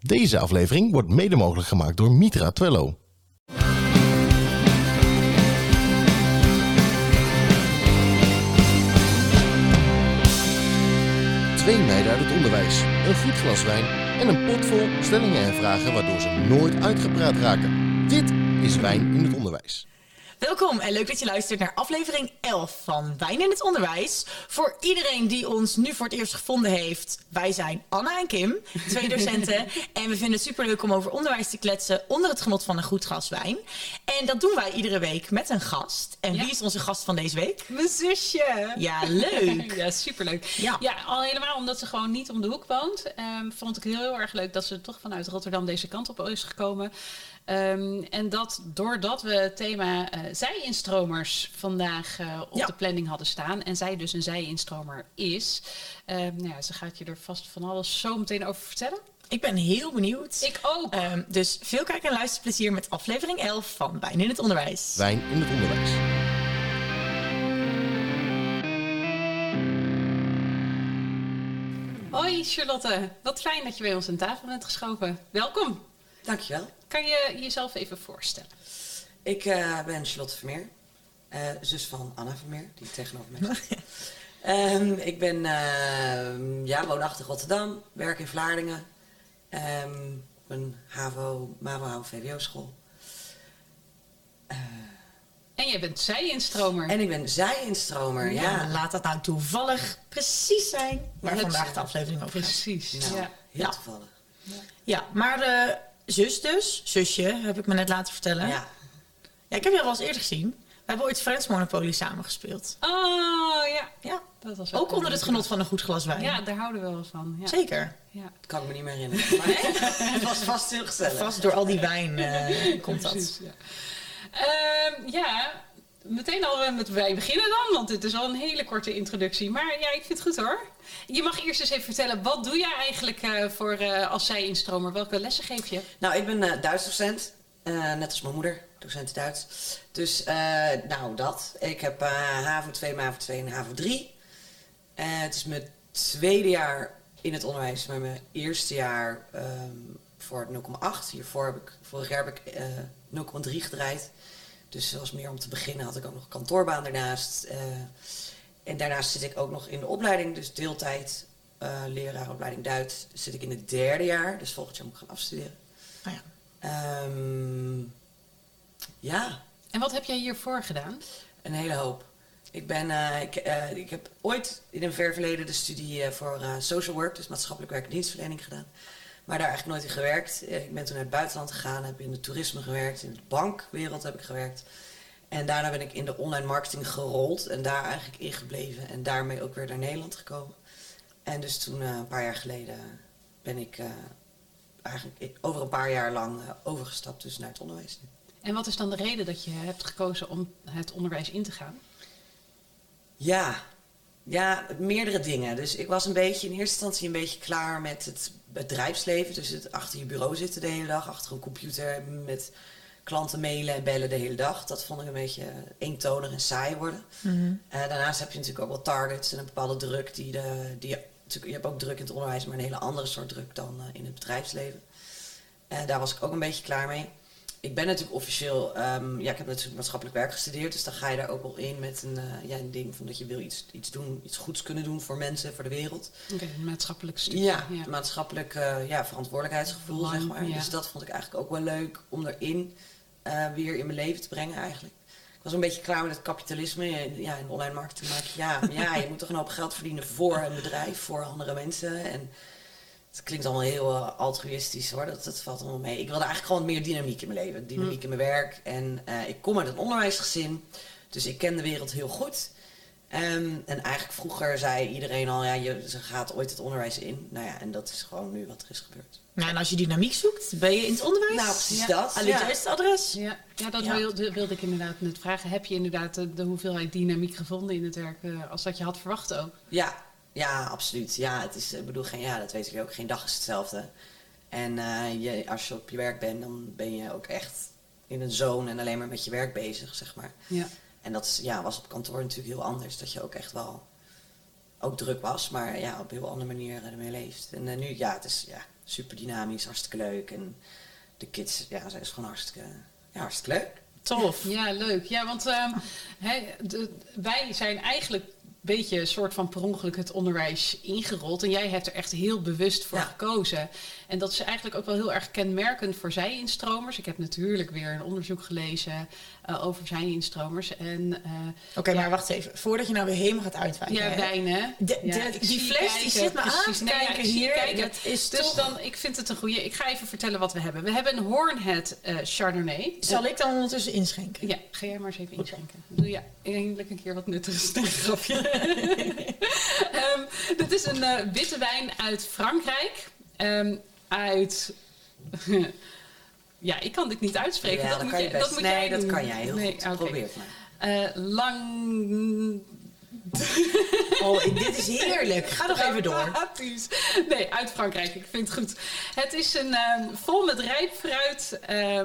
Deze aflevering wordt mede mogelijk gemaakt door Mitra Twello. Twee meiden uit het onderwijs, een goed glas wijn en een pot vol stellingen en vragen waardoor ze nooit uitgepraat raken. Dit is Wijn in het Onderwijs. Welkom en leuk dat je luistert naar aflevering 11 van Wijn in het Onderwijs. Voor iedereen die ons nu voor het eerst gevonden heeft, wij zijn Anna en Kim, twee docenten. en we vinden het superleuk om over onderwijs te kletsen onder het genot van een goed glas wijn. En dat doen wij iedere week met een gast. En Ja. wie is onze gast van deze week? Mijn zusje. Ja, leuk. Ja, superleuk. Ja. Ja. al helemaal omdat ze gewoon niet om de hoek woont. ehm, vond ik heel, heel erg leuk dat ze toch vanuit Rotterdam deze kant op is gekomen. Ehm, en dat doordat we het thema eh zij-instromers vandaag eh, op Ja. de planning hadden staan. En zij dus een zij-instromer is. ehm, nou ja, ze gaat je er vast van alles zo meteen over vertellen. Ik ben heel benieuwd. Ik ook. Ehm, dus veel kijk- en luisterplezier met aflevering 11 van Wijn in het Onderwijs. Wijn in het Onderwijs. Hoi Charlotte, wat fijn dat je bij ons aan tafel bent geschoven. Welkom. Dankjewel. Kan je jezelf even voorstellen? Ik eh, ben Charlotte Vermeer, eh, zus van Anna Vermeer, die tegenover mij zit. Ehm, ik ben ehm, ja, woonachtig Rotterdam, werk in Vlaardingen. Ehm een HAVO, MAVO, HAVO, VWO-school. En jij bent zij-instromer. En ik ben zij-instromer, Ja, ja. laat dat nou toevallig precies zijn waar vandaag de aflevering over gaat. Precies. Nou, Ja. heel Ja. toevallig. Ja, maar zus dus, zusje, heb ik me net laten vertellen. Ja. Ja, ik heb jou wel eens eerder gezien. We hebben ooit Friends Monopoly samen gespeeld. Oh ja, Ja, dat was ook onder het genot van een goed glas wijn. Ja, daar houden we wel van. Ja. Zeker. Ja. Dat kan ik me niet meer herinneren. Maar het was vast heel gezellig. Vast door al die wijn eh, komt dat. Precies, ja. Ehm, ja, meteen al eh, met wij beginnen dan, want dit is al een hele korte introductie. Maar ja, ik vind het goed hoor. Je mag eerst eens even vertellen, wat doe jij eigenlijk eh, voor eh, als zij-instromer? Welke lessen geef je? Nou, ik ben eh Duits docent. Net als mijn moeder, docent Duits. Dus, nou, dat. Ik heb HAVO 2, MAVO 2 en HAVO 3. Eh, het is mijn tweede jaar in het onderwijs, maar mijn eerste jaar ehm, voor 0,8. Hiervoor heb ik, vorig jaar heb ik eh 0,3 gedraaid. Dus dat was meer om te beginnen. Had ik ook nog een kantoorbaan daarnaast. Eh, en daarnaast zit ik ook nog in de opleiding, dus deeltijd eh leraaropleiding Duits. Dus zit ik in het derde jaar, dus volgend jaar moet ik gaan afstuderen. Nou ja. Ehm, ja, En wat heb jij hiervoor gedaan? een hele hoop. Ik, ben, eh, ik, ik heb ooit in een ver verleden de studie voor social work, dus maatschappelijk werk en dienstverlening gedaan. Maar daar eigenlijk nooit in gewerkt. Eh, ik ben toen naar het buitenland gegaan, heb in de toerisme gewerkt, in de bankwereld heb ik gewerkt. En daarna ben ik in de online marketing gerold en daar eigenlijk in gebleven. En daarmee ook weer naar Nederland gekomen. En dus toen, eh, een paar jaar geleden, ben ik eh, eigenlijk over een paar jaar lang overgestapt dus naar het onderwijs. En wat is dan de reden dat je hebt gekozen om het onderwijs in te gaan? Ja, ja, meerdere dingen. Dus ik was een beetje in eerste instantie een beetje klaar met het bedrijfsleven. Dus het achter je bureau zitten de hele dag, achter een computer met klanten mailen en bellen de hele dag. Dat vond ik een beetje eentonig en saai worden. Eh, daarnaast heb je natuurlijk ook wel targets en een bepaalde druk die de. Die, je hebt ook druk in het onderwijs, maar een hele andere soort druk dan eh, in het bedrijfsleven. Eh, daar was ik ook een beetje klaar mee. Ik ben natuurlijk officieel, ehm, ja, ik heb natuurlijk maatschappelijk werk gestudeerd, dus dan ga je daar ook wel in met een, eh, ja, een ding van dat je wil iets, iets doen, iets goeds kunnen doen voor mensen, voor de wereld. Oké, maatschappelijk studie. Ja, maatschappelijk eh, ja, verantwoordelijkheidsgevoel, zeg maar. ja. Dus dat vond ik eigenlijk ook wel leuk om erin eh, weer in mijn leven te brengen eigenlijk. Ik was een beetje klaar met het kapitalisme. Ja, in online marketing maak je, ja, ja, je moet toch een hoop geld verdienen voor een bedrijf, voor andere mensen. En het klinkt allemaal heel eh, altruïstisch hoor, dat, dat valt allemaal mee. Ik wilde eigenlijk gewoon meer dynamiek in mijn leven, dynamiek in mijn werk. En eh, ik kom uit een onderwijsgezin, dus ik ken de wereld heel goed. Ehm, en eigenlijk vroeger zei iedereen al, ja, je ze gaat ooit het onderwijs in. Nou ja, en dat is gewoon nu wat er is gebeurd. Nou, en als je dynamiek zoekt, ben je in het onderwijs? Nou, precies Ja. dat. Aan het Ja. juiste adres? Ja, ja dat Ja. Wilde, wilde ik inderdaad net vragen. Heb je inderdaad de, de hoeveelheid dynamiek gevonden in het werk eh, als dat je had verwacht ook? Ja, ja, absoluut. Ja, het is, ik bedoel, geen, ja, dat weet ik ook. Geen dag is hetzelfde. En eh, je, als je op je werk bent, dan ben je ook echt in een zone en alleen maar met je werk bezig, zeg maar. Ja. En dat is, ja, was op kantoor natuurlijk heel anders. Dat je ook echt wel ook druk was, maar ja, op een heel andere manier ermee leeft. En eh, nu, ja, het is, ja, super dynamisch, hartstikke leuk. En de kids, ja, zijn is gewoon hartstikke, ja, hartstikke leuk. Tof. Ja, leuk. Ja, want ehm, hè, de- wij zijn eigenlijk beetje een soort van per ongeluk het onderwijs ingerold. En jij hebt er echt heel bewust voor Ja. gekozen. En dat is eigenlijk ook wel heel erg kenmerkend voor zij-instromers. Ik heb natuurlijk weer een onderzoek gelezen eh, over zij-instromers. En eh, Oké, Ja. maar wacht even. Voordat je nou weer helemaal gaat uitwijken. ja? De- ik die fles kijken, die zit me aan te kijken zie hier. kijken. Dat is Dus toch... dan, ik vind het een goede. Ik ga even vertellen wat we hebben. We hebben een Hornhead eh Chardonnay. Zal ik dan ondertussen inschenken? Ja, ga jij maar eens even inschenken. Doe je eindelijk een keer wat nuttigs. Grapje. Ehm, dit is een eh, witte wijn uit Frankrijk. Ehm, uit... ja, ik kan dit niet uitspreken. ja, dat, dat moet kan je je, best. dat moet nee, jij dat doen. kan jij heel nee, goed. Probeer het maar. Eh, lang... Oh, dit is heerlijk. Ga nog even door. Nee, uit Frankrijk. Ik vind het goed. Het is een ehm, vol met rijp fruit eh,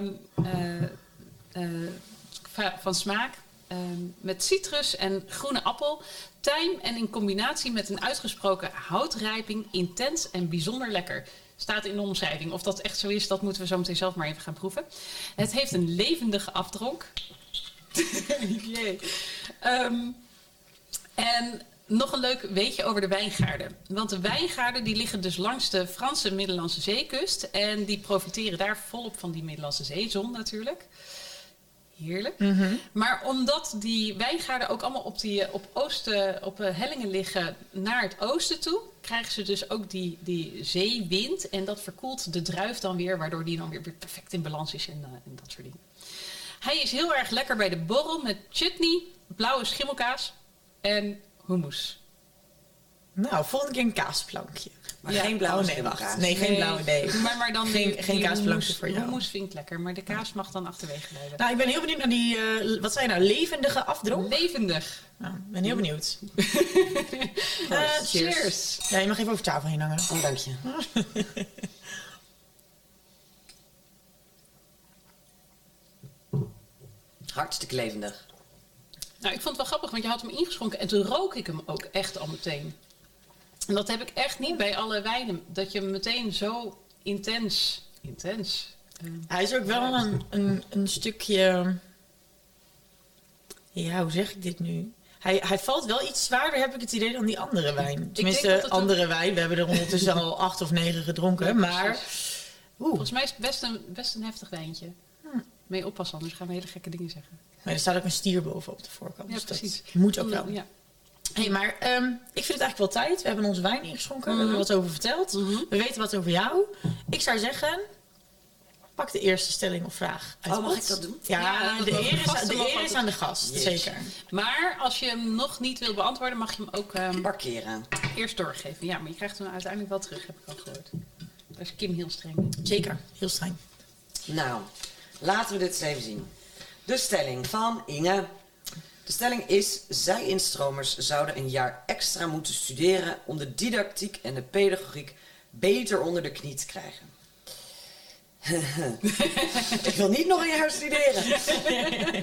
va- van smaak. Ehm, met citrus en groene appel. Tijm en in combinatie met een uitgesproken houtrijping intens en bijzonder lekker. Staat in de omschrijving. Of dat echt zo is, dat moeten we zo meteen zelf maar even gaan proeven. Het heeft een levendige afdronk. Ehm, en nog een leuk weetje over de wijngaarden. Want de wijngaarden die liggen dus langs de Franse Middellandse Zeekust. En die profiteren daar volop van die Middellandse Zeezon natuurlijk. Heerlijk. Maar omdat die wijngaarden ook allemaal op, die, eh, op, oosten, op eh, hellingen liggen naar het oosten toe... krijgen ze dus ook die, die zeewind. En dat verkoelt de druif dan weer... waardoor die dan weer, weer perfect in balans is en, eh, en dat soort dingen. Hij is heel erg lekker bij de borrel met chutney, blauwe schimmelkaas en hummus. Nou, volgende keer een kaasplankje. Maar Ja. geen blauwe oh nee, wacht. Nee, geen blauwe nee. Maar, maar dan Geen- die- geen die kaasplankje voor jou. Hummus vind ik lekker, maar de kaas mag dan achterwege blijven. Nou, ik ben heel benieuwd naar die, eh, wat zijn nou, levendige afdronk? Levendig. Nou, ik ben heel benieuwd. Eh, Cheers. Ja, je mag even over tafel heen hangen. Oh, dank je. Hartstikke levendig. Nou, ik vond het wel grappig, want je had hem ingeschonken en toen rook ik hem ook echt al meteen. En dat heb ik echt niet bij alle wijnen. Dat je meteen zo intens, intens. eh, Hij is ook wel een, een, een stukje... Ja, hoe zeg ik dit nu? Hij, hij valt wel iets zwaarder, heb ik het idee, dan die andere wijn. Tenminste, dat andere wijn. We hebben er ondertussen al acht of negen gedronken. Ja, maar, oeh, Volgens mij is het best een, best een heftig wijntje. Mee oppassen, anders gaan we hele gekke dingen zeggen. maar er staat ook een stier boven op de voorkant. Ja, dus dat precies. moet ook wel. Ja. Hey, maar ehm, ik vind het eigenlijk wel tijd. We hebben onze wijn ingeschonken. We Mhm. hebben er wat over verteld. Mhm. We weten wat over jou. Ik zou zeggen, pak de eerste stelling of vraag uit Oh, mag ik dat doen? Ja, Ja, dat de, eer is, de eer is aan de gast. Zeker. Maar als je hem nog niet wil beantwoorden, mag je hem ook ehm, Parkeren. eerst doorgeven. Ja, maar je krijgt hem uiteindelijk wel terug, heb ik al gehoord. Daar is Kim heel streng in. Zeker, heel streng. Nou, laten we dit eens even zien. De stelling van Inge. De stelling is: zij-instromers zouden een jaar extra moeten studeren om de didactiek en de pedagogiek beter onder de knie te krijgen. Ik wil niet nog een jaar studeren.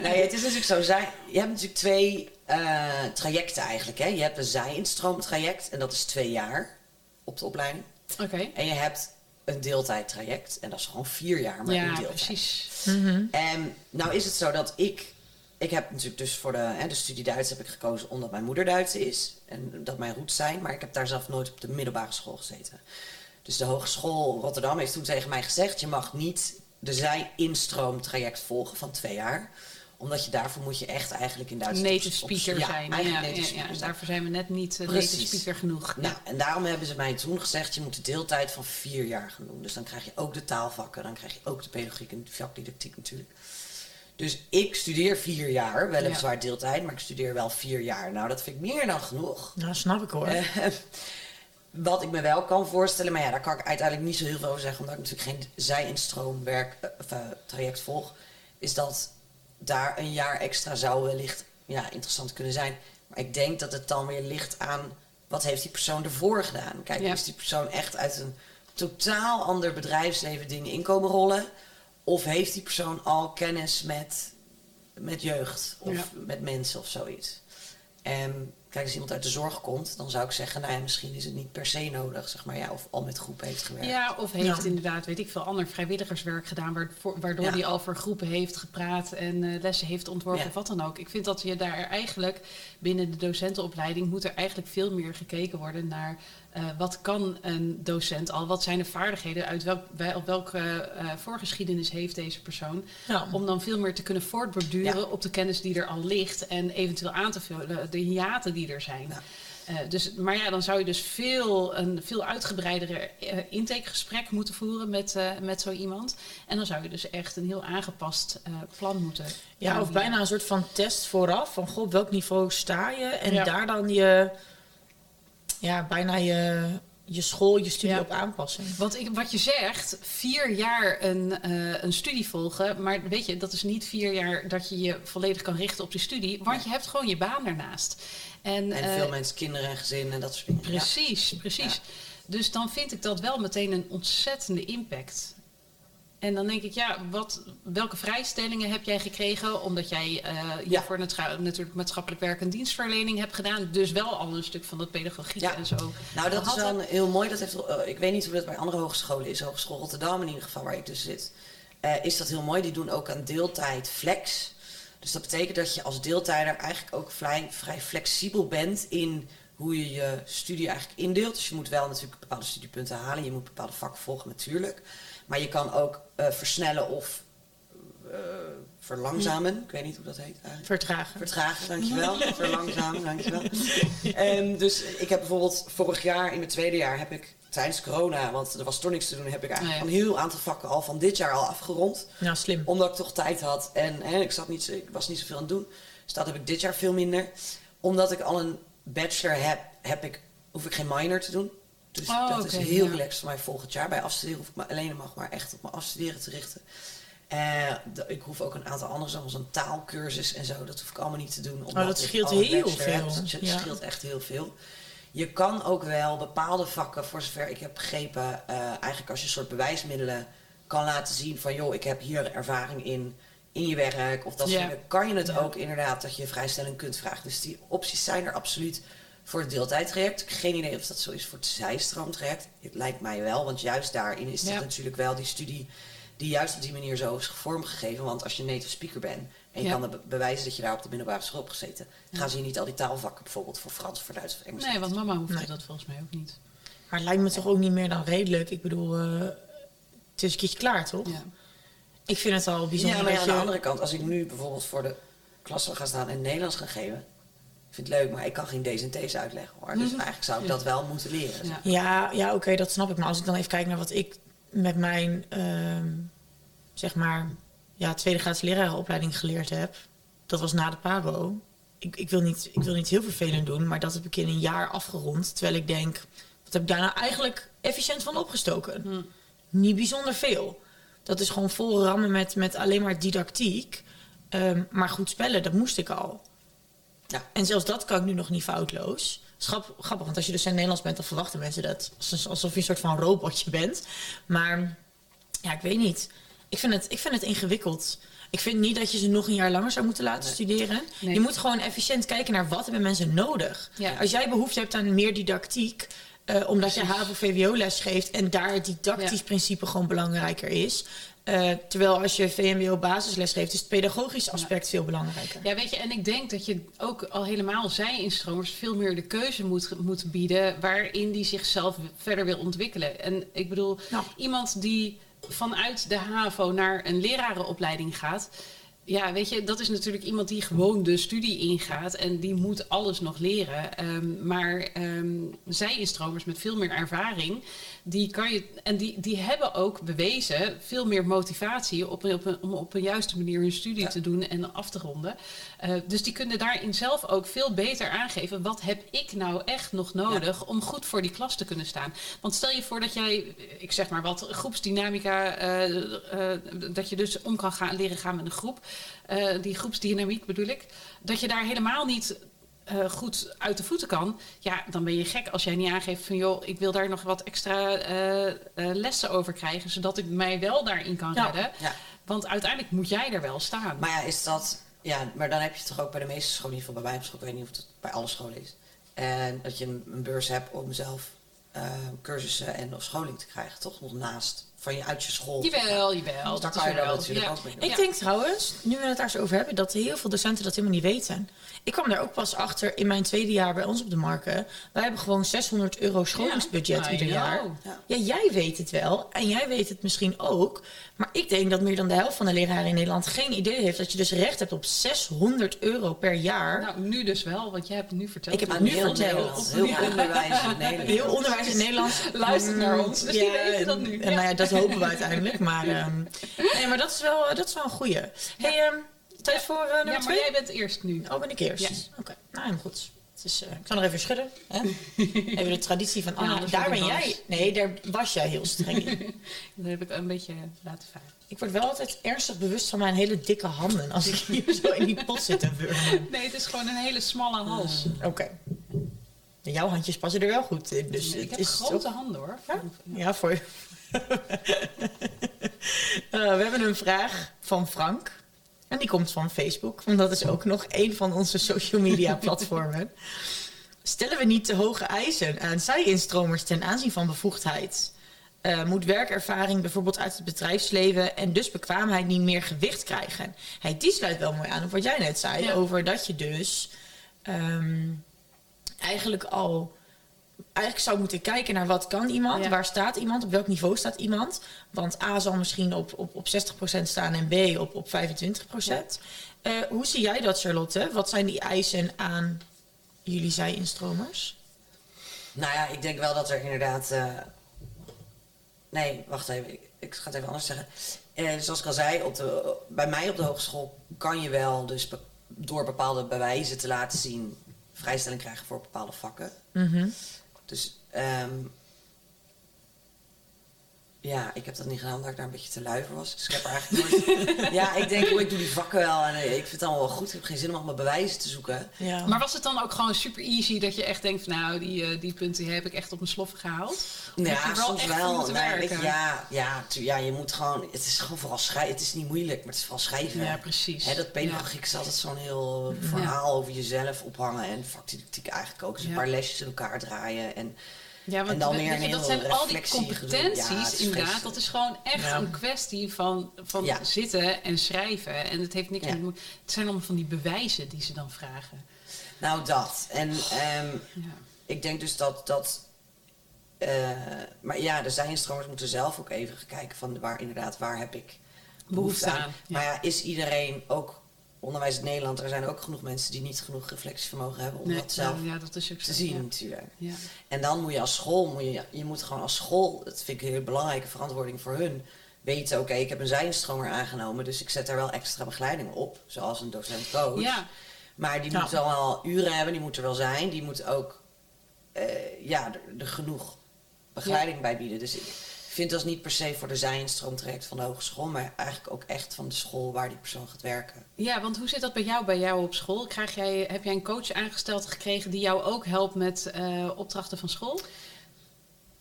Nee, het is natuurlijk zo. Zij, je hebt natuurlijk twee eh, trajecten eigenlijk. Hè? Je hebt een zij-instroomtraject en dat is twee jaar op de opleiding. Oké. En je hebt een deeltijdtraject en dat is gewoon vier jaar, maar Ja, deeltijd. precies. En nou is het zo dat ik... Ik heb natuurlijk dus voor de, hè, de studie Duits heb ik gekozen omdat mijn moeder Duits is. En dat mijn roots zijn. Maar ik heb daar zelf nooit op de middelbare school gezeten. Dus de Hogeschool Rotterdam heeft toen tegen mij gezegd... je mag niet de zij-instroomtraject volgen van twee jaar. Omdat je daarvoor moet je echt eigenlijk in Duits... Native op- speaker ja, zijn. Ja, ja, native ja, speaker zijn. daarvoor zijn we net niet uh, Precies. native speaker genoeg. Nou, en daarom hebben ze mij toen gezegd, je moet de deeltijd van vier jaar gaan doen. Dus dan krijg je ook de taalvakken, dan krijg je ook de pedagogiek en de vakdidactiek natuurlijk. Dus ik studeer vier jaar, weliswaar deeltijd, maar ik studeer wel vier jaar. Nou, dat vind ik meer dan genoeg. Nou, snap ik hoor. Eh, wat ik me wel kan voorstellen, maar ja, daar kan ik uiteindelijk niet zo heel veel over zeggen, omdat ik natuurlijk geen zij-instroomwerk eh, of, eh, traject volg, is dat daar een jaar extra zou wellicht ja, interessant kunnen zijn. Maar ik denk dat het dan weer ligt aan wat heeft die persoon ervoor gedaan. Kijk, Ja. is die persoon echt uit een totaal ander bedrijfsleven dingen inkomen rollen? Of heeft die persoon al kennis met, met jeugd of Ja. met mensen of zoiets? En Kijk, als iemand uit de zorg komt, dan zou ik zeggen, nou ja, misschien is het niet per se nodig, zeg maar, ja, of al met groep heeft gewerkt. Ja, of heeft Ja. inderdaad, weet ik veel, ander vrijwilligerswerk gedaan, waardoor Ja. hij al voor groepen heeft gepraat en eh, lessen heeft ontworpen, Ja. of wat dan ook. Ik vind dat je daar eigenlijk binnen de docentenopleiding moet er eigenlijk veel meer gekeken worden naar eh, wat kan een docent al, wat zijn de vaardigheden, uit welk, bij- op welke eh, voorgeschiedenis heeft deze persoon, Ja. om dan veel meer te kunnen voortborduren Ja. op de kennis die er al ligt en eventueel aan te vullen de hiaten die er zijn. Ja. Eh, dus, maar ja, dan zou je dus veel, een veel uitgebreidere eh, intakegesprek moeten voeren met, eh, met zo iemand. En dan zou je dus echt een heel aangepast eh, plan moeten Ja, of bijna een soort van test vooraf. Van goh, op welk niveau sta je? En Ja. daar dan je, ja, bijna je, je school, je studie Ja. op aanpassen. Want ik, wat je zegt, vier jaar een, eh, een studie volgen. Maar weet je, dat is niet vier jaar dat je je volledig kan richten op die studie. Want je hebt gewoon je baan daarnaast. En, En eh, veel mensen, kinderen en gezinnen en dat soort dingen. Ja. Precies, precies. Dus dan vind ik dat wel meteen een ontzettende impact. En dan denk ik, ja, wat, welke vrijstellingen heb jij gekregen? Omdat jij Ja. voor natuurlijk maatschappelijk werk en dienstverlening hebt gedaan. Dus wel al een stuk van dat pedagogiek Ja. en zo. Nou, dat is Had wel het- een- heel mooi. Dat heeft, eh, ik weet niet hoe dat bij andere hogescholen is. Hogeschool Rotterdam in ieder geval, waar ik dus zit. eh, is dat heel mooi. Die doen ook aan deeltijd flex. Dus dat betekent dat je als deeltijder eigenlijk ook vrij, vrij flexibel bent in hoe je je studie eigenlijk indeelt. Dus je moet wel natuurlijk bepaalde studiepunten halen. Je moet bepaalde vakken volgen natuurlijk. Maar je kan ook eh, versnellen of eh, verlangzamen. Ik weet niet hoe dat heet eigenlijk. Vertragen. Vertragen, dankjewel. Verlangzamen, dankjewel. Ehm, dus ik heb bijvoorbeeld vorig jaar, in mijn tweede jaar, heb ik tijdens corona, want er was toch niks te doen, heb ik eigenlijk Nee. een heel aantal vakken al van dit jaar al afgerond. Nou, slim. Omdat ik toch tijd had en, hè, ik, zat niet, ik was niet zoveel aan het doen. Dus dat heb ik dit jaar veel minder. Omdat ik al een bachelor heb, heb ik, hoef ik geen minor te doen. Dus Oh, dat is heel ja. relaxed voor mij volgend jaar. Bij afstuderen hoef ik me alleen nog maar echt op mijn afstuderen te richten. Eh, de- ik hoef ook een aantal andere, zoals een taalkursus en zo. Dat hoef ik allemaal niet te doen. omdat Oh, dat scheelt heel heb. veel. Ja. scheelt echt heel veel. Je kan ook wel bepaalde vakken, voor zover ik heb begrepen, eh, eigenlijk als je een soort bewijsmiddelen kan laten zien van joh, ik heb hier ervaring in, in je werk of dat soort Ja. dingen, kan je het Ja. ook inderdaad dat je vrijstelling kunt vragen. Dus die opties zijn er absoluut voor het deeltijdtraject. Geen idee of dat zo is voor het zijstroomtraject. Het lijkt mij wel, want juist daarin is het Ja. natuurlijk wel die studie die juist op die manier zo is vormgegeven. Want als je native speaker bent en je Ja. kan be- bewijzen dat je daar op de middelbare school hebt gezeten, gaan ze je niet al die taalvakken bijvoorbeeld voor Frans, voor Duits of Engels. Nee, want mama hoefde Nee. dat volgens mij ook niet. Maar het lijkt me toch ook niet meer dan redelijk. Ik bedoel, eh, het is een keertje klaar, toch? Ja. Ik vind het al bijzonder Ja, maar ja, aan de andere kant, als ik nu bijvoorbeeld voor de klas wil gaan staan en Nederlands gaan geven, ik vind het leuk, maar ik kan geen D's en T's uitleggen hoor. Dus eigenlijk zou ik Ja. dat wel moeten leren. Ja. Ja, ja oké, dat snap ik. Maar als ik dan even kijk naar wat ik met mijn, ehm, zeg maar, ja, tweede graadse lerarenopleiding geleerd heb. Dat was na de PABO. Ik, ik, wil niet, ik wil niet heel vervelend doen, maar dat heb ik in een jaar afgerond. Terwijl ik denk, wat heb ik daar nou eigenlijk efficiënt van opgestoken? Hm. Niet bijzonder veel. Dat is gewoon vol rammen met, met alleen maar didactiek. Ehm, maar goed spellen, dat moest ik al. Ja. En zelfs dat kan ik nu nog niet foutloos. Schap, grappig, want als je dus in Nederlands bent, dan verwachten mensen dat alsof- je een soort van robotje bent. Maar ja, ik weet niet. Ik vind het, ik vind het ingewikkeld. Ik vind niet dat je ze nog een jaar langer zou moeten laten Nee. studeren. Nee. Je moet gewoon efficiënt kijken naar wat hebben mensen nodig. Ja. Als jij behoefte hebt aan meer didactiek, eh, omdat je Precies. HAVO-VWO-les geeft en daar het didactisch Ja. principe gewoon belangrijker is. eh, terwijl als je VMBO-basisles geeft, is het pedagogisch aspect veel belangrijker. Ja, weet je, en ik denk dat je ook al helemaal zij-instromers veel meer de keuze moet, moet bieden waarin die zichzelf verder wil ontwikkelen. En ik bedoel, Nou. iemand die vanuit de HAVO naar een lerarenopleiding gaat. Ja, weet je, dat is natuurlijk iemand die gewoon de studie ingaat en die moet alles nog leren. Ehm, maar ehm zij-instromers met veel meer ervaring, die kan je, en die, die hebben ook bewezen veel meer motivatie op op een, om op een juiste manier hun studie Ja. te doen en af te ronden. Eh, dus die kunnen daarin zelf ook veel beter aangeven. Wat heb ik nou echt nog nodig om goed voor die klas te kunnen staan? Want stel je voor dat jij, ik zeg maar wat, groepsdynamica, eh, eh, dat je dus om kan gaan, leren gaan met een groep. Eh, die groepsdynamiek bedoel ik. Dat je daar helemaal niet eh, goed uit de voeten kan, ja, dan ben je gek als jij niet aangeeft van joh, ik wil daar nog wat extra eh, lessen over krijgen, zodat ik mij wel daarin kan Ja. redden. Ja. Want uiteindelijk moet jij er wel staan. Maar ja, is dat, ja, maar dan heb je toch ook bij de meeste scholen, in ieder geval bij mij op school, ik weet niet of het bij alle scholen is. En dat je een, een beurs hebt om zelf cursussen en of scholing te krijgen, toch? Nog naast van je uit je school. Jawel, jawel. Dus daar dat kan is je wel. natuurlijk Ja. ook mee doen. Ik denk trouwens, nu we het daar zo over hebben, dat heel veel docenten dat helemaal niet weten. Ik kwam daar ook pas achter in mijn tweede jaar bij ons op de marken. Wij hebben gewoon 600 euro scholingsbudget Ja, ieder jaar. Ja. Ja, jij weet het wel en jij weet het misschien ook. Maar ik denk dat meer dan de helft van de leraren in Nederland geen idee heeft dat je dus recht hebt op 600 euro per jaar. Nou, nu dus wel, want jij hebt het nu verteld. Ik heb het nu heel verteld. Nederland, heel onderwijs in Nederland. Heel onderwijs in Nederland Luistert naar ons, dus die weten dat nu. En nou ja, dat hopen we uiteindelijk. Maar, ehm, nee, maar dat is wel, dat is wel een goeie. Hey, ehm, tijd voor eh, nummer Ja, maar twee? jij bent eerst nu. Oh, ben ik eerst? Ja. Oké, nou helemaal goed. Het is, eh, ik zal nog even schudden. Hè? Even de traditie van Anna. anders daar ben ik jij... Nee, daar was jij heel streng in. Dat heb ik een beetje laten varen. Ik word wel altijd ernstig bewust van mijn hele dikke handen... als ik hier zo in die pot zit wurmen. Nee, het is gewoon een hele smalle hals. Oké. Jouw handjes passen er wel goed in. Dus ik het heb is grote handen hoor. Ja? Ja, voor Eh, we hebben een vraag van Frank. En die komt van Facebook. Want dat is ook nog een van onze social media platformen. Stellen we niet te hoge eisen aan zij-instromers ten aanzien van bevoegdheid? Eh, moet werkervaring bijvoorbeeld uit het bedrijfsleven en dus bekwaamheid niet meer gewicht krijgen? Hey, die sluit wel mooi aan op wat jij net zei. Ja. Over dat je dus ehm, eigenlijk al eigenlijk zou moeten kijken naar wat kan iemand, Ja. waar staat iemand, op welk niveau staat iemand. Want A zal misschien op, op, op 60% staan en B op, op 25%. Eh, hoe zie jij dat, Charlotte? Wat zijn die eisen aan jullie zij-instromers? Nou ja, ik denk wel dat er inderdaad. eh, Nee, wacht even. Ik, ik ga het even anders zeggen. Eh, zoals ik al zei, op de, bij mij op de hogeschool kan je wel dus be- door bepaalde bewijzen te laten zien vrijstelling krijgen voor bepaalde vakken. Mhm. Dus ehm, ja, ik heb dat niet gedaan omdat ik daar een beetje te lui voor was. Dus ik heb er eigenlijk nooit... ja, ik denk, oh, ik doe die vakken wel en eh, ik vind het allemaal wel goed. Ik heb geen zin om allemaal bewijzen te zoeken. Ja. Maar was het dan ook gewoon super easy dat je echt denkt van nou, die, eh, die punten heb ik echt op mijn sloffen gehaald? Of heb Ja, je wel soms wel. Nee, werken? ja, ja, tu- ja, je moet gewoon... Het is gewoon vooral schrijven. Het is niet moeilijk, maar het is vooral schrijven. Ja, precies. Hè, dat pedagogiek is altijd zo'n heel verhaal over jezelf ophangen. En vakdidactiek eigenlijk ook. Dus een paar lesjes in elkaar draaien. En Ja, want En dan weer een dat zijn al die competenties, Ja, inderdaad. Dat is gewoon echt Ja. een kwestie van, van Ja. zitten en schrijven. En het heeft niks Ja. met... Het zijn allemaal van die bewijzen die ze dan vragen. nou, dat. En ehm, Ja. ik denk dus dat... dat eh, maar ja, de zijinstromers moeten zelf ook even kijken van waar inderdaad, waar heb ik behoefte Behoefte aan. aan, ja. Maar ja, is iedereen ook onderwijs in Nederland, er zijn ook genoeg mensen die niet genoeg reflectievermogen hebben om Nee, dat zelf ja, dat is ook te zien ja. natuurlijk. Ja. En dan moet je als school, moet je, je moet gewoon als school, dat vind ik een hele belangrijke verantwoording voor hun, weten, oké, ik heb een zijnstromer aangenomen, dus ik zet daar wel extra begeleiding op, zoals een docent-coach. Ja. Maar die Ja. moet wel wel uren hebben, die moet er wel zijn, die moet ook eh, ja, er, er genoeg begeleiding bij bieden. Dus ik vind dat niet per se voor de zijnstroomtraject van de hogeschool, maar eigenlijk ook echt van de school waar die persoon gaat werken. ja, want hoe zit dat bij jou, bij jou op school? Krijg jij, heb jij een coach aangesteld gekregen die jou ook helpt met eh, opdrachten van school?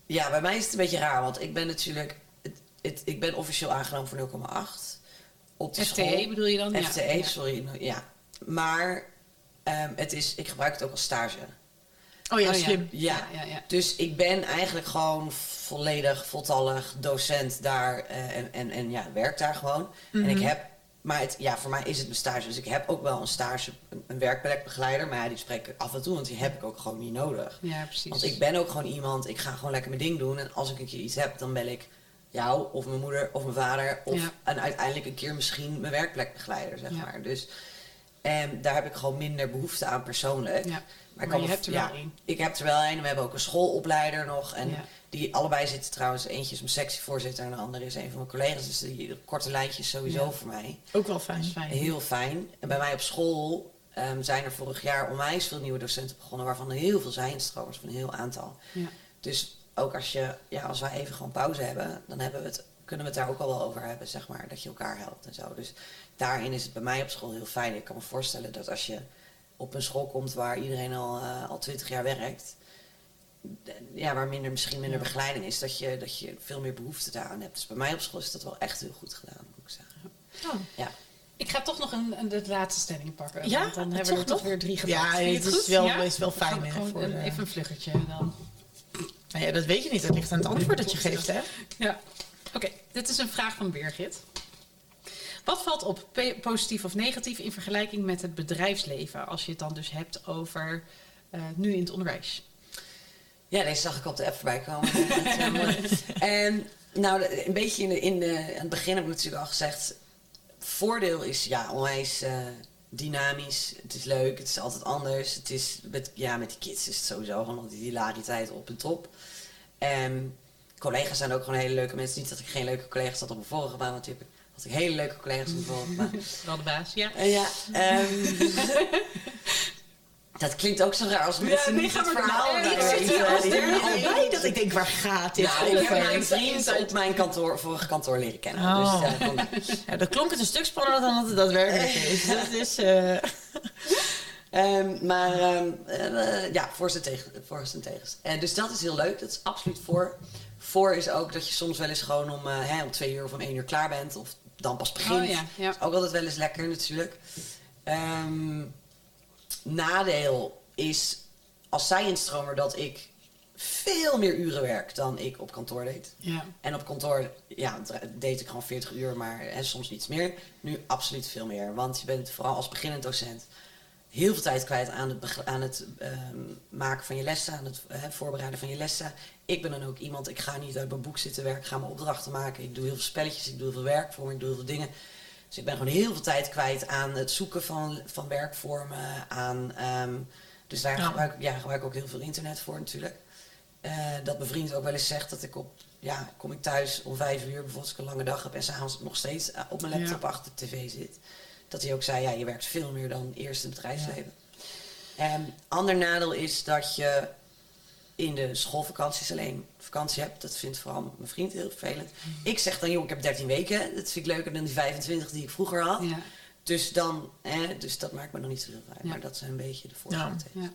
Ja, bij mij is het een beetje raar, want ik ben natuurlijk, het, het, ik ben officieel aangenomen voor 0,8 op de FTE school. bedoel je dan? FTE, Ja. sorry. Ja. Maar ehm, het is, ik gebruik het ook als stage. Oh ja, Oh ja. slim. Ja. Ja, ja. Dus ik ben eigenlijk gewoon volledig, voltallig docent daar eh, en, en, en ja, werk daar gewoon. En Mhm. ik heb, maar het, ja, voor mij is het mijn stage. Dus ik heb ook wel een stage, een, een werkplekbegeleider. Maar ja, die spreek ik af en toe, want die heb ik ook gewoon niet nodig. Ja, precies. Want ik ben ook gewoon iemand, ik ga gewoon lekker mijn ding doen. En als ik een keer iets heb, dan bel ik jou of mijn moeder of mijn vader. Of Ja. en uiteindelijk een keer misschien mijn werkplekbegeleider, zeg maar. Dus en daar heb ik gewoon minder behoefte aan persoonlijk. Ja. Maar, je hebt er ja, wel één. Ik heb er wel een. We hebben ook een schoolopleider nog. En Ja. die allebei zitten trouwens. Eentje is mijn sectievoorzitter en de andere is een van mijn collega's. Dus die korte lijntjes sowieso Ja. voor mij. Ook wel fijn. fijn. Heel fijn. En bij mij op school ehm, zijn er vorig jaar onwijs veel nieuwe docenten begonnen. Waarvan er heel veel zijn stromers, van een heel aantal. Ja. Dus ook als, je, ja, als wij even gewoon pauze hebben, dan hebben we het, kunnen we het daar ook al wel over hebben, zeg maar. Dat je elkaar helpt en zo. Dus daarin is het bij mij op school heel fijn. Ik kan me voorstellen dat als je op een school komt waar iedereen al, eh, al 20 jaar werkt, ja, waar minder, misschien minder Ja. begeleiding is, dat je, dat je veel meer behoefte daaraan hebt. Dus bij mij op school is dat wel echt heel goed gedaan, moet ik zeggen. Oh. Ja. Ik ga toch nog een, een, de laatste stelling pakken. Ja, want dan hebben we er toch weer drie gepakt. Ja, het is goed? wel- Ja? is wel fijn, hè, voor een- de- Even een vluggetje dan. Nou ja, dat weet je niet. Dat ligt aan het antwoord dat je geeft, hè? Ja. Oké, dit is een vraag van Birgit. Wat valt op, positief of negatief, in vergelijking met het bedrijfsleven? Als je het dan dus hebt over eh, nu in het onderwijs. Ja, deze zag ik op de app voorbij komen. Mooi. en nou, de- een beetje in, de, in de, het begin heb ik natuurlijk al gezegd... voordeel is ja, onwijs eh, dynamisch. Het is leuk, het is altijd anders. Het is, met, ja, met die kids is het sowieso gewoon die hilariteit op en top. En collega's zijn ook gewoon hele leuke mensen. Niet dat ik geen leuke collega's had op mijn vorige baan, ik, had ik hele leuke collega's vorige baan. Wel de baas, ja. En ja, ehm, dat klinkt ook zo raar als mensen niet het verhaal Ik zit hier al bij dat ik denk, waar gaat dit nou, ik heb mijn vriend op mijn kantoor, vorige kantoor leren kennen. Oh. Dus, eh. Ja, dat klonk het een stuk spannender dan dat het daadwerkelijk is. Dat is eh, Ehm, maar ehm, eh, ja, voor zijn tegen, voor zijn tegens. Eh, dus dat is heel leuk. Dat is absoluut voor. Voor is ook dat je soms wel eens gewoon om, eh, hè, om twee uur of om één uur klaar bent. Of dan pas begint. Oh ja, ja. Dat is ook altijd wel eens lekker natuurlijk. Ehm, nadeel is als zij instromer dat ik veel meer uren werk dan ik op kantoor deed. Ja. En op kantoor ja, deed ik gewoon 40 uur, maar en soms niets meer. Nu absoluut veel meer. Want je bent vooral als beginnend docent heel veel tijd kwijt aan het, aan het ehm, maken van je lessen, aan het voorbereiden van je lessen. Ik ben dan ook iemand, ik ga niet uit mijn boek zitten werken, ik ga mijn opdrachten maken. Ik doe heel veel spelletjes, ik doe heel veel werkvormen, ik doe heel veel dingen. Dus ik ben gewoon heel veel tijd kwijt aan het zoeken van, van werkvormen. Aan, ehm, dus daar Ja. gebruik, ja, gebruik ik ook heel veel internet voor natuurlijk. Eh, dat mijn vriend ook wel eens zegt dat ik op, ja, kom ik thuis om vijf uur, bijvoorbeeld als ik een lange dag heb en s'avonds nog steeds eh, op mijn laptop Ja. achter de tv zit. Dat hij ook zei, ja, je werkt veel meer dan eerst in het bedrijfsleven. En ander nadeel is dat je in de schoolvakanties alleen vakantie hebt. Dat vindt vooral mijn vriend heel vervelend. Mm. Ik zeg dan, joh, ik heb 13 weken. Dat vind ik leuker dan die 25 die ik vroeger had. Ja. Dus, dan, hè, dus dat maakt me nog niet zo heel uit. Ja. Maar dat zijn een beetje de voordelen. Ja.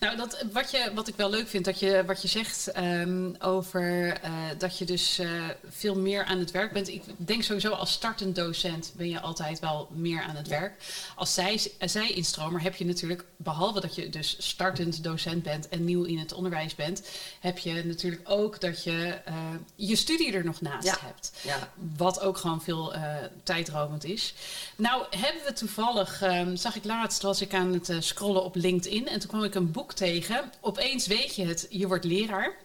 Nou, dat, wat, je, wat ik wel leuk vind, dat je, wat je zegt ehm, over eh, dat je dus eh, veel meer aan het werk bent. Ik denk sowieso als startend docent ben je altijd wel meer aan het werk. Als zij, zij instromer heb je natuurlijk, behalve dat je dus startend docent bent en nieuw in het onderwijs bent, heb je natuurlijk ook dat je eh, je studie er nog naast Ja. hebt. Ja. Wat ook gewoon veel tijdrovend is. Nou, hebben we toevallig, ehm, zag ik laatst, was ik aan het eh, scrollen op LinkedIn en toen kwam ik een boek tegen. Opeens weet je het, je wordt leraar.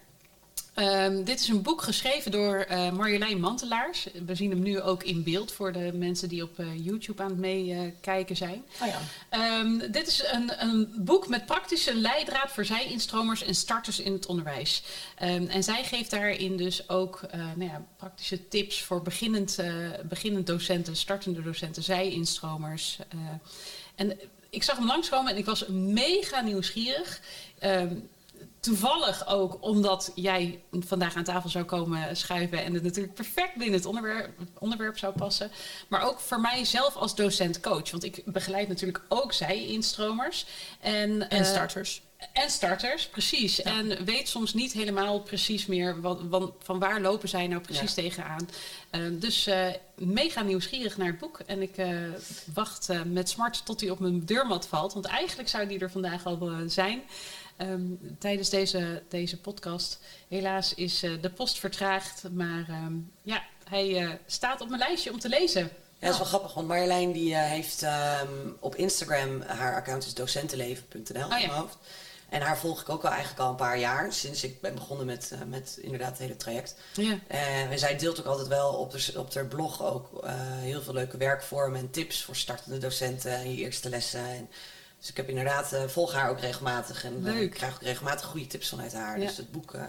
Ehm, dit is een boek geschreven door eh, Marjolein Mantelaars. We zien hem nu ook in beeld voor de mensen die op eh, YouTube aan het meekijken zijn. oh ja. Ehm, dit is een, een boek met praktische leidraad voor zij-instromers en starters in het onderwijs. Ehm, en zij geeft daarin dus ook eh, nou ja, praktische tips voor beginnend, beginnend docenten, startende docenten, zij-instromers. en ik zag hem langskomen en ik was mega nieuwsgierig. Toevallig ook omdat jij vandaag aan tafel zou komen schuiven en het natuurlijk perfect binnen het onderwerp, onderwerp zou passen. Maar ook voor mij zelf als docent-coach. Want ik begeleid natuurlijk ook zij-instromers. En, En eh, starters. en starters, precies. En weet soms niet helemaal precies meer wat, van, van waar lopen zij nou precies Ja. tegenaan. Eh, dus eh, mega nieuwsgierig naar het boek. En ik wacht met smart tot hij op mijn deurmat valt. Want eigenlijk zou die er vandaag al zijn. Ehm, tijdens deze, deze podcast. Helaas is eh, de post vertraagd. Maar ehm, ja, hij eh, staat op mijn lijstje om te lezen. Ja, dat is wel grappig, want Marjolein die eh, heeft ehm, op Instagram, haar account is docentenleven.nl Oh ja. in mijn hoofd. En haar volg ik ook al eigenlijk al een paar jaar, sinds ik ben begonnen met, met inderdaad het hele traject. Ja. En zij deelt ook altijd wel op, de, op haar blog ook heel veel leuke werkvormen en tips voor startende docenten en je eerste lessen. En, dus ik heb inderdaad, eh, volg haar ook regelmatig en eh, Leuk. ik krijg ook regelmatig goede tips vanuit haar. Ja. Dus het boek eh,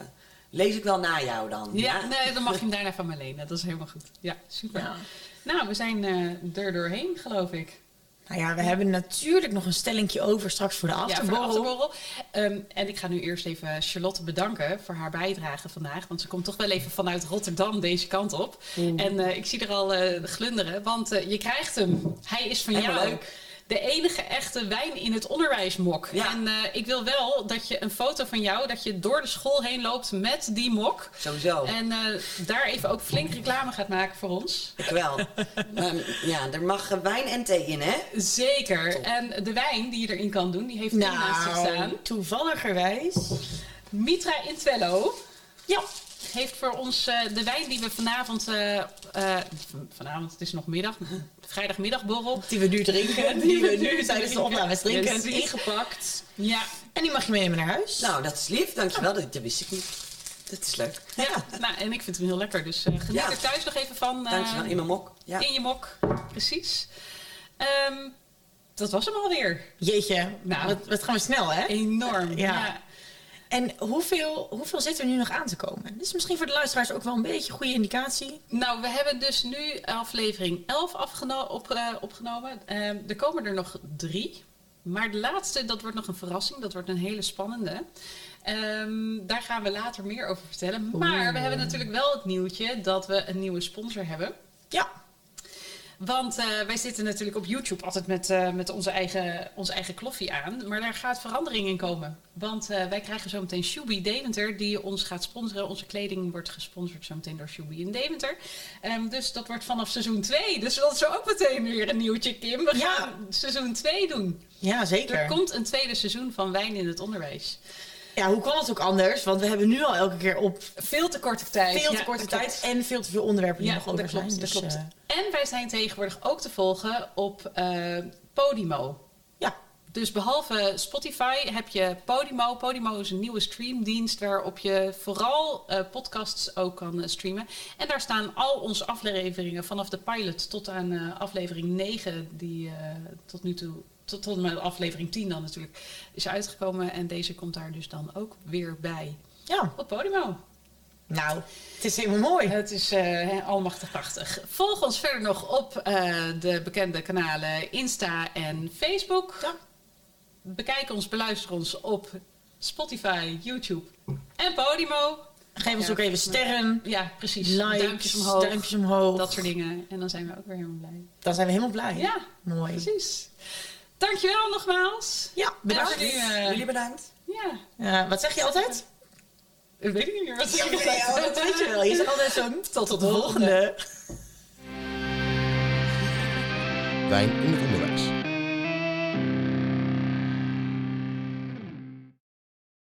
lees ik wel na jou dan. Ja, nee, dan mag je hem daarna van me lenen. Dat is helemaal goed. Ja, super. Ja. Nou, we zijn eh er doorheen, geloof ik. Nou ja, we hebben natuurlijk nog een stellingje over straks voor de Ja, voor de. Ehm, en ik ga nu eerst even Charlotte bedanken voor haar bijdrage vandaag. Want ze komt toch wel even vanuit Rotterdam deze kant op. En eh, ik zie er al eh, glunderen, want eh, je krijgt hem. Hij is van Helemaal jou. leuk. De enige echte wijn in het onderwijsmok. Ja. En eh, ik wil wel dat je een foto van jou, dat je door de school heen loopt met die mok. Sowieso. En eh, daar even ook flink reclame gaat maken voor ons. Ik wel. maar, ja, er mag wijn en thee in, hè? Zeker. En de wijn die je erin kan doen, die heeft hier naast zich staan. Nou, toevalligerwijs. Mitra Intwello Ja. Heeft voor ons eh, de wijn die we vanavond, eh, eh, vanavond, het is nog middag, vrijdagmiddagborrel. Die we nu drinken. Die we nu tijdens de opnames drinken. Ingepakt. Ja, En die mag je meenemen naar huis. Nou, dat is lief. Dankjewel. Dat, dat wist ik niet. Dat is leuk. ja. nou, en ik vind hem heel lekker. Dus eh, geniet Ja. er thuis nog even van. eh, Dankjewel. In mijn mok. Ja. in je mok, precies. Ehm, dat was hem alweer. Jeetje, Nou. wat, wat gaan we snel, hè? Enorm. Ja. En hoeveel, hoeveel zit er nu nog aan te komen? Dit is misschien voor de luisteraars ook wel een beetje een goede indicatie. Nou, we hebben dus nu aflevering 11 afgeno- op, eh, opgenomen. Ehm, er komen er nog drie. Maar de laatste, dat wordt nog een verrassing. Dat wordt een hele spannende. Ehm, daar gaan we later meer over vertellen. Maar we hebben natuurlijk wel het nieuwtje dat we een nieuwe sponsor hebben. Ja. Want eh, wij zitten natuurlijk op YouTube altijd met, eh, met onze, eigen, onze eigen kloffie aan. Maar daar gaat verandering in komen. Want eh, wij krijgen zometeen Shubi Deventer die ons gaat sponsoren. Onze kleding wordt gesponsord zometeen door Shubi in Deventer. Ehm, dus dat wordt vanaf seizoen 2. Dus dat is ook meteen weer een nieuwtje, Kim. We Ja. gaan seizoen 2 doen. Ja, Er zeker. komt een tweede seizoen van Wijn in het Onderwijs. Ja, hoe kan het ook anders? Want we hebben nu al elke keer op Veel te korte tijd. veel te Ja, korte klopt. tijd en veel te veel onderwerpen die Ja, nog dat over klopt, zijn. dat Dus, klopt. eh, En wij zijn tegenwoordig ook te volgen op eh, Podimo. ja, Dus behalve Spotify heb je Podimo. Podimo is een nieuwe streamdienst waarop je vooral eh, podcasts ook kan eh, streamen. En daar staan al onze afleveringen vanaf de pilot tot aan eh, aflevering 9, die tot nu toe, tot, tot met aflevering 10 dan natuurlijk, is uitgekomen. En deze komt daar dus dan ook weer bij ja. op Podimo. Nou, het is helemaal mooi. Het is eh almachtig prachtig. Volg ons verder nog op de bekende kanalen Insta en Facebook. Ja. Bekijk ons, beluister ons op Spotify, YouTube en Podimo. Geef ons Ja. ook even sterren, Ja, precies. likes, duimpjes omhoog, duimpjes omhoog. dat soort dingen. En dan zijn we ook weer helemaal blij. Dan zijn we helemaal blij. Ja, Mooi. precies. Dankjewel nogmaals. Ja, bedankt. nu, eh, Jullie bedankt. ja, Ja, wat zeg je altijd? ik weet niet meer wat ik gezegd ja, dat weet je wel. Je zegt altijd zo. Tot, Tot de volgende. Wijn in.